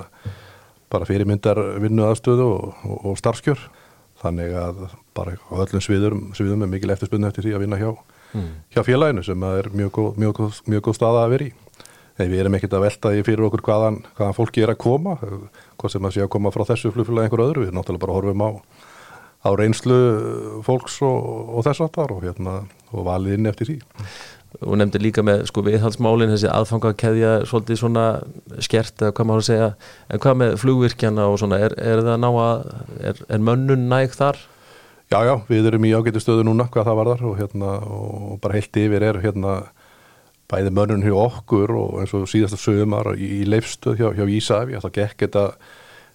bara fyrirmyndar vinnu aðstöðu og, og, og starfskjör, þannig að bara á öllum sviðum, sviðum er mikil eftirspunni eftir því að vinna hjá, mm. hjá félaginu sem er mjög góð, mjög, góð, mjög góð staða að vera í. En við erum ekkert að velta í fyrir okkur hvaðan, hvaðan fólki er að koma, hvað sem að sé að koma frá þessu flugfélagi einhver öðru, við náttúrulega bara horfum á, á reynslu fólks og, og þess aftar og, hérna, og valið inn eftir því og nefndi líka með sko viðhaldsmálin þessi aðfangakeðja svolítið svona skert eða hvað maður að segja en hvað með flugvirkjana og svona er, er það ná að er, er mönnun næg þar? Já já, við erum í ágættu stöðu núna hvað það var þar og hérna og bara heilt yfir er hérna bæði mönnun hjá okkur og eins og síðasta sögumar í, í leifstöð hjá, hjá Ísafi það gekk þetta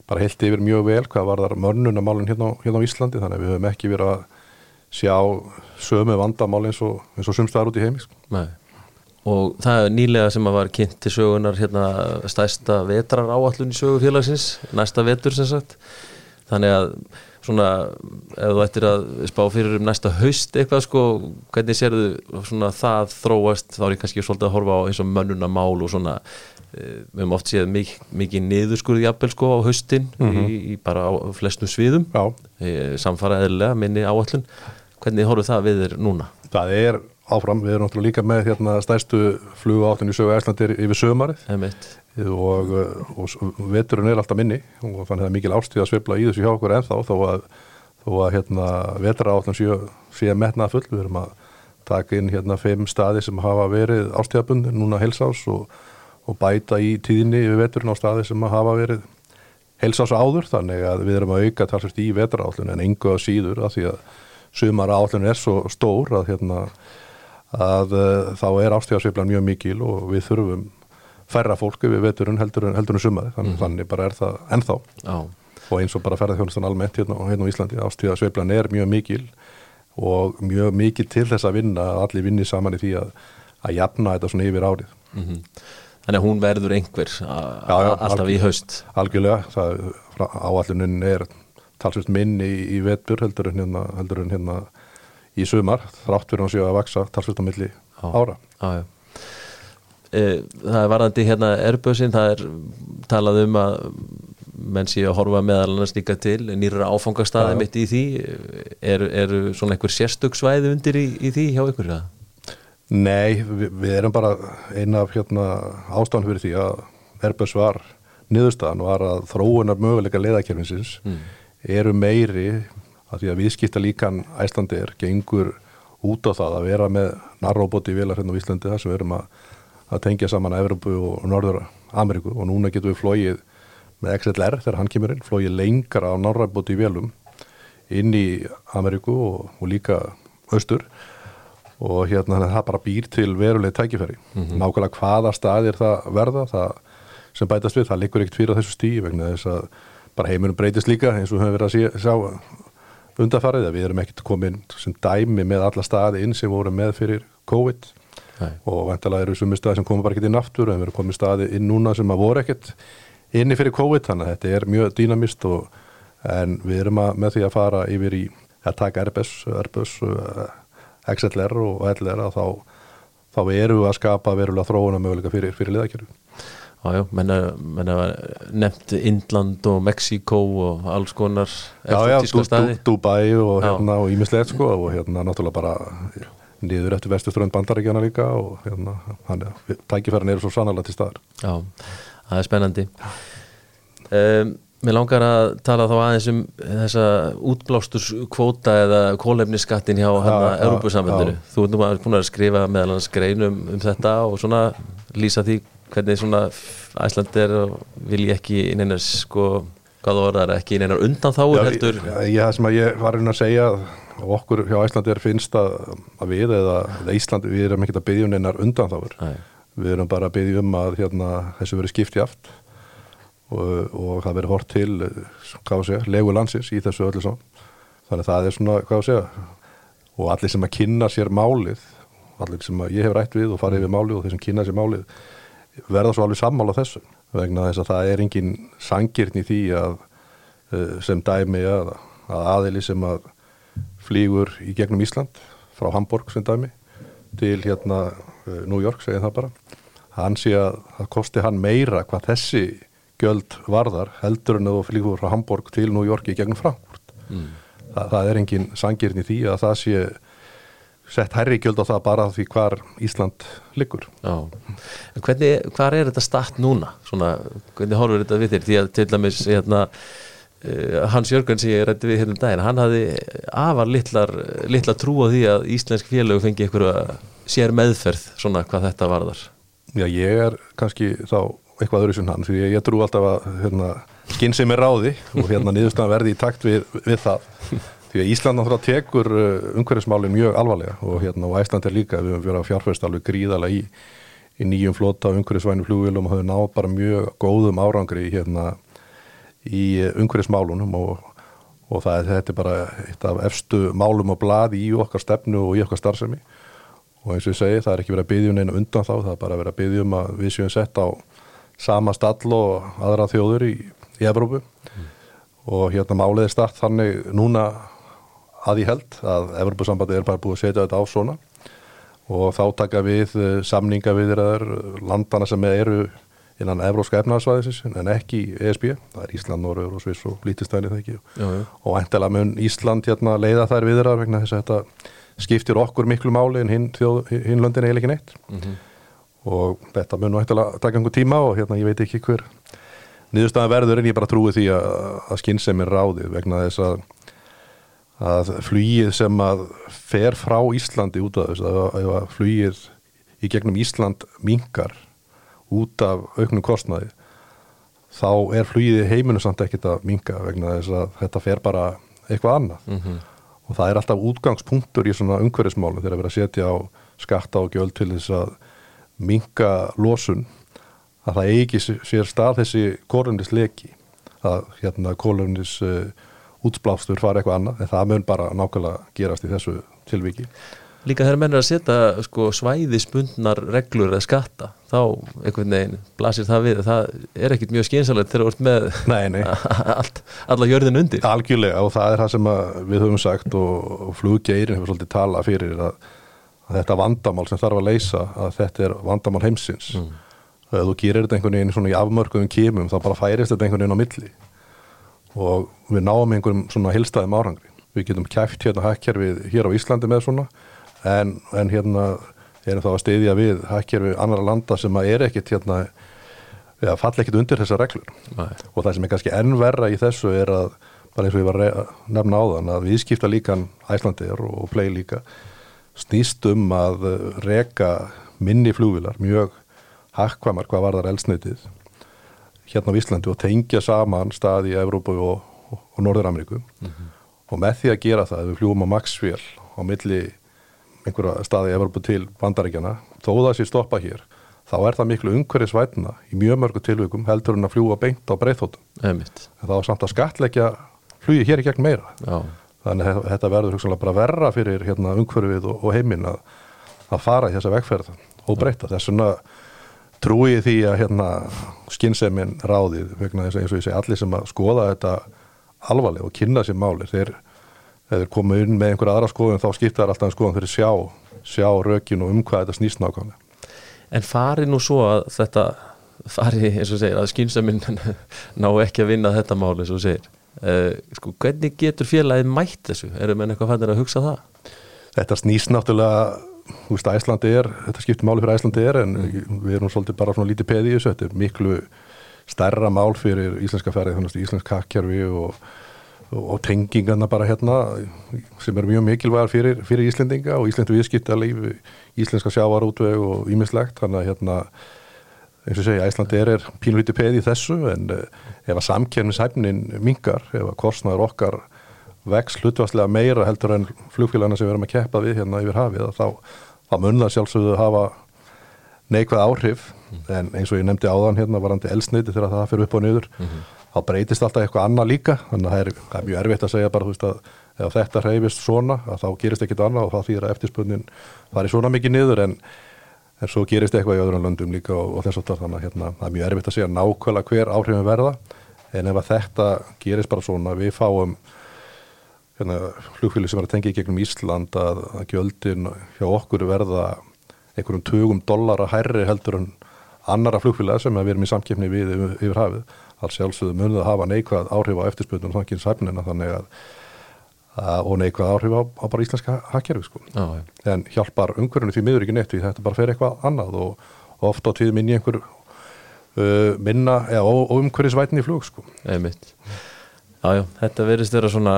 bara heilt yfir mjög vel hvað var þar mönnun að málun hérna, hérna á Íslandi þannig að við höfum ekki verið að sjá sömu vandamál eins og, og sumstaðar út í heimis Nei. og það er nýlega sem að var kynnt til sögunar hérna, stæsta vetrar áallun í sögufélagsins næsta vetur sem sagt. Þannig að svona ef þú ættir að spá fyrir um næsta haust eitthvað sko, hvernig sér þú svona það þróast, þá er ég kannski svolítið að horfa á eins og mönnuna mál og svona eh, við höfum oft séð mik mikið niðurskurði jafnvel sko á haustin mm -hmm. í, í bara á flestum sviðum. Eh, samfara eðlega minni áallun hvernig horfum það við þér núna? Það er áfram, við erum náttúrulega líka með hérna stærstu flugu áttin í sögu Æslandir yfir sömarið og, uh, og veturinn er alltaf minni og þannig að það er mikil ástíð að svifla í þessu hjá okkur ennþá þó að, þó að hérna vetraáttin sé, sé metnað full, við erum að taka inn hérna fimm staði sem hafa verið ástíðabund núna helsás og, og bæta í tíðinni yfir veturinn á staði sem hafa verið helsás áður. Þannig að við erum að auka talsast í vetraáttin en engu að síður að því að sumara átlun er svo stór að, hérna, að uh, þá er ástíðarsveiflan mjög mikil og við þurfum færra fólku við veturinn heldur en, sumari þannig, mm. þannig bara er það ennþá Já. og eins og bara ferðarþjónustan almennt hérna, hérna á Íslandi ástíðarsveiflan er mjög mikil og mjög mikil til þess að vinna að allir vinni saman í því að, að jafna þetta svona yfir árið mm -hmm. Þannig að hún verður einhver já, já, alltaf í haust Algjörlega, áallunin er talsvist minni í, í vetbur heldur en hérna, heldur en hérna í sumar, þrátt fyrir að séu að vaksa talsvist á milli á, ára. Á, e, Það er varðandi hérna erböðsinn, það er talað um að menn séu að horfa meðal annars líka til nýra áfangastæði mitt í því. Eru er svona einhver sérstöksvæði undir í, í því hjá ykkur? Ja? Nei, við, við erum bara eina af hérna ástafan fyrir því að erböðs var niðurstaðan var að þróunar möguleika leðakjörfinsins mm eru meiri að því að viðskipta líkan æslandir gengur út á það að vera með narróbóti í velar hérna á Íslandi þar sem við erum að, að tengja saman Evropu og Norður Ameríku og núna getum við flóið með XLR þegar hann kemur inn, flóið lengra á narróbóti í velum inn í Ameríku og, og líka austur og hérna það bara býr til veruleg tækifæri. Mm -hmm. Nákvæmlega hvaða staðir það verða, það sem bætast við, það liggur ekkert fyrir þessu stíi vegna þess að bara heimunum breytist líka eins og við höfum verið að sjá undarfarið að við erum ekkert komin sem dæmi með alla staði inn sem voru með fyrir COVID Nei. og vantalega eru sumi staði sem komur bara ekkert inn aftur en við erum komin staði inn núna sem að voru ekkert inni fyrir COVID þannig að þetta er mjög dýnamist og en við erum að með því að fara yfir í að taka Airbus, Airbus XLR og LR þá, þá eru við að skapa verulega þróuna möguleika fyrir, fyrir liðakjöru Jájá, menna nefnt Indland og Mexiko og alls konar Jájá, Dubai og hérna og Ímislegt sko og hérna náttúrulega bara niður eftir vestuströnd bandaríkjana líka og hérna hann er, tækifærin eru svo sannarlega til staðar. Já, það er spennandi. Um, Mér langar að tala þá aðeins um þessa útblásturskvóta eða kólefniskattin hjá hérna Európusamvendinu Þú er nú að búin að skrifa meðal hans greinum um þetta og svona lýsa því hvernig svona æslandir vilji ekki inn einar sko, hvað það var ekki inn einar undan þá heldur? Já, það sem að ég var að segja okkur hjá æslandir finnst að, að við eða, eða Ísland, við erum ekki að byggja um einar undan þá við erum bara að byggja um að hérna, þessu verið skipti aft og, og það verið hort til segja, legu landsins í þessu öllu svo þannig að það er svona, hvað að segja og allir sem að kynna sér málið allir sem að ég hef rætt við og farið við málið og þeir sem kynna sér málið verða svo alveg sammála þessu vegna þess að það er engin sangirn í því að eh, sem dæmi að, að aðili sem að flýgur í gegnum Ísland frá Hamburg sem dæmi til hérna eh, New York segja það bara hann sé að það kosti hann meira hvað þessi göld varðar heldur en að þú flýgur frá Hamburg til New York í gegnum Frankfurt mm. það, það er engin sangirn í því að það sé sett herri gjöld á það bara því hvar Ísland liggur. Já, en hvernig, hvar er þetta statt núna? Svona, hvernig horfur þetta við þér? Því að til dæmis, hérna, uh, Hans Jörgen sem ég rætti við hérna um daginn, hann hafði afar litlar, litlar trú á því að Íslensk félög fengi einhverja sér meðferð svona hvað þetta varðar. Já, ég er kannski þá eitthvað öðru sem hann, því ég, ég trú alltaf að hérna, skinn sem er ráði og hérna niðurstæðan verði í takt við, við það Því að Ísland náttúrulega tekur uh, umhverfismálinn mjög alvarlega og hérna og Æsland er líka, við höfum verið að fjárfæst alveg gríðala í, í nýjum flota umhverfisvænum flugvilum og höfum nátt bara mjög góðum árangri hérna í umhverfismálunum og, og það þetta er bara eitt af efstu málum og bladi í okkar stefnu og í okkar starfsemi og eins og ég segi það er ekki verið að byggja um neina undan þá, það er bara verið að byggja um að við séum sett á sama stall og aðra þjóður í, í Evrópu mm. og hérna málið er start þannig núna að ég held að Evropasambandi er bara búið að setja þetta á svona og þá taka við eh, samninga við landana sem eru innan Evróska efnarsvæðisins en ekki ESB, það er Ísland, Norður og Sviss og Lítistæni það ekki já, já. og endilega mun Ísland hérna, leiða þær viðra vegna þess að þetta skiptir okkur miklu máli en hinn, hinn löndin eiginlega ekki neitt Mhm. og þetta mun eftir taka einhver tíma og hérna ég veit ekki hver niðurstaðan verður en ég bara trúi því að, að skynsemi ráði vegna þess að að flugið sem að fer frá Íslandi út af þess að flugið í gegnum Ísland minkar út af auknum kostnaði þá er flugið í heiminu samt ekkert að minka vegna þess að þetta fer bara eitthvað annað Mhm. og það er alltaf útgangspunktur í svona umhverfismálum þegar að vera að setja á skatta og gjöld til þess að minka losun að það eigi sér stað þessi kólumnis leki að hérna kólumnis uh, útblástur fara eitthvað annað en það mun bara nákvæmlega gerast í þessu tilviki Líka þegar menn er að setja sko, svæðisbundnar reglur eða skatta þá einhvern veginn blasir það við það er ekkit mjög skynsalegt þegar þú ert með Nei, nei. allt, alla jörðin undir Algjörlega og það er það sem við höfum sagt og, fluggeirin hefur svolítið talað fyrir að, að þetta vandamál sem þarf að leysa að þetta er vandamál heimsins Mm. ef þú gerir þetta einhvern veginn svona í afmörkuðum kemum þá bara færist þetta einhvern veginn á milli og við náum einhverjum svona hilstaðum árangri. Við getum kæft hérna hækkerfið hér á Íslandi með svona en, en hérna erum þá að steyðja við hækkerfið annara landa sem að er ekkit hérna ja, falla ekkit undir þessar reglur Nei. og það sem er kannski enn verra í þessu er að bara eins og ég var að nefna áðan að viðskipta líkan Æslandir og play líka snýst um að reka minni flugvilar mjög hakkvamar hvað var þar eldsneitið hérna á Íslandi og tengja saman stað í Evrópu og, og, og Norður-Ameríku. Og með því að gera það við fljúum á Maxwell á milli einhverja staði í Evrópu til bandaríkjana þó það sé stoppa hér þá er það miklu umhverfisvætna í mjög mörgu tilvikum heldur en að fljúa beint á breyþóttum en var samt að skatleggja flugi hér í gegn meira. Já. þannig að þetta verður bara verra fyrir hérna, umhverfið og, og heiminn að, að fara í þessa vegferð og breyta. Þess vegna trúi ég því að hérna, skynnsemin ráðið vegna þess að eins og ég segi allir sem að skoða þetta alvarlega og kynna sér máli þeir, þeir koma inn með einhverja aðra skoðun þá skipta þær alltaf en skoðun fyrir sjá sjá rökin og um hvað þetta snýst nákvæmlega En fari nú svo að þetta fari eins og segir að skynsaminn ná ekki að vinna þetta mál eins og segir uh, sko, hvernig getur félagið mætt þessu? Erum enn eitthvað fannir að hugsa það? Þetta snýst náttúrulega, þú veist, Æslandi er, þetta skiptir máli fyrir Æslandi er, en við erum svolítið bara svona lítið peði í þessu, þetta er miklu stærra mál fyrir íslenska ferðið, þannig að íslenska kakkerfi og, og, tengingarna bara hérna, sem er mjög mikilvægar fyrir, fyrir Íslendinga og Íslendu viðskipta lífi, íslenska sjávarútveg og ímislegt, þannig að hérna, eins og segja, Æslandi er, er pínlítið peði í þessu, en uh, ef að samkerfnishæfnin mingar, ef að kostnaður okkar vex hlutvarslega meira heldur en flugfélagana sem við erum að keppa við hérna yfir hafið þá, þá mun það sjálfsögðu hafa neikvæð áhrif. En eins og ég nefndi áðan hérna varandi elsniti þegar það fyrir upp og niður þá breytist alltaf eitthvað annað líka. Þannig að það er, það er mjög erfitt að segja bara þú veist að ef þetta hreyfist svona að þá gerist ekkit annað og þá þýðir að eftirspunnin fari svona mikið niður. En, en svo gerist eitthvað í öðrum löndum líka og, og þess að þannig að hérna, það er mjög erfitt að segja nákvæmlega hver áhrifin verða. En ef þetta gerist bara svona við fáum hérna, flugfélag sem er að tengja í gegnum Ísland að, að gjöldin hjá okkur verða einhverjum tugum dollara hærri heldur en annara flugfélag sem við erum í samkeppni við yfir, hafið. Alls sjálfsögðu munið að hafa neikvæð áhrif á eftirspöldunum þannig sæfnina þannig að, að og neikvæð áhrif á, á bara íslenska hakkerfi sko. Já, já. En hjálpar umhverjunu því miður ekki neitt því þetta bara fer eitthvað annað og, og oft á tíð minni einhver uh, minna eða óumhverjusvætni í flug sko. Einmitt. Já, já, þetta verðist vera svona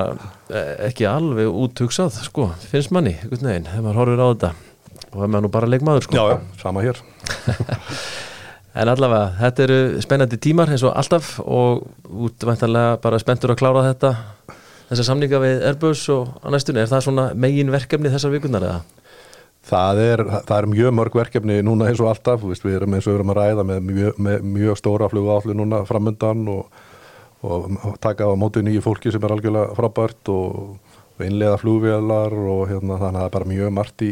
eh, ekki alveg úthugsað, sko, finnst manni, veginn, þegar maður horfir á þetta og þegar maður nú bara leikmaður, sko. Já, já, sama hér. En allavega, þetta eru spennandi tímar eins og alltaf og útvæntanlega bara spenntur að klára þetta þessar samninga við Airbus og næstunni, er það svona megin verkefni þessar vikunar eða? Það er, það er mjög mörg verkefni núna eins og alltaf, við erum eins og við erum að ræða með mjög, með mjög stóra flugáallu núna framöndan og, og taka á móti nýju fólki sem er algjörlega frábært og, og innlega flugvélar og hérna, þannig að það er bara mjög margt í,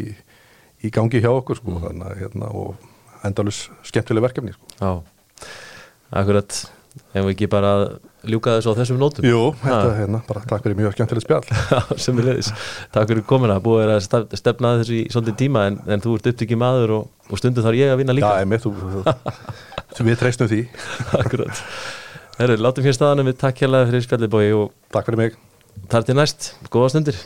í gangi hjá okkur sko, þannig að hérna, og endalus skemmtileg verkefni sko. Já, akkurat, ef við ekki bara ljúka þessu á þessum nótum. Jú, þetta, Ha. hérna, bara takk fyrir mjög skemmtileg spjall. Já, sem er leiðis. Takk fyrir komina, búið er að stef- stefna þessu í svolítið tíma en, en þú ert upptökið maður og, og stundu þarf ég að vinna Já, líka. einmitt, þú, þú, við treystum því. Akkurat. Herru, látum fyrir staðanum við takk hérlega fyrir spjallið bói og Takk fyrir mig. þar til næst, góða stundir.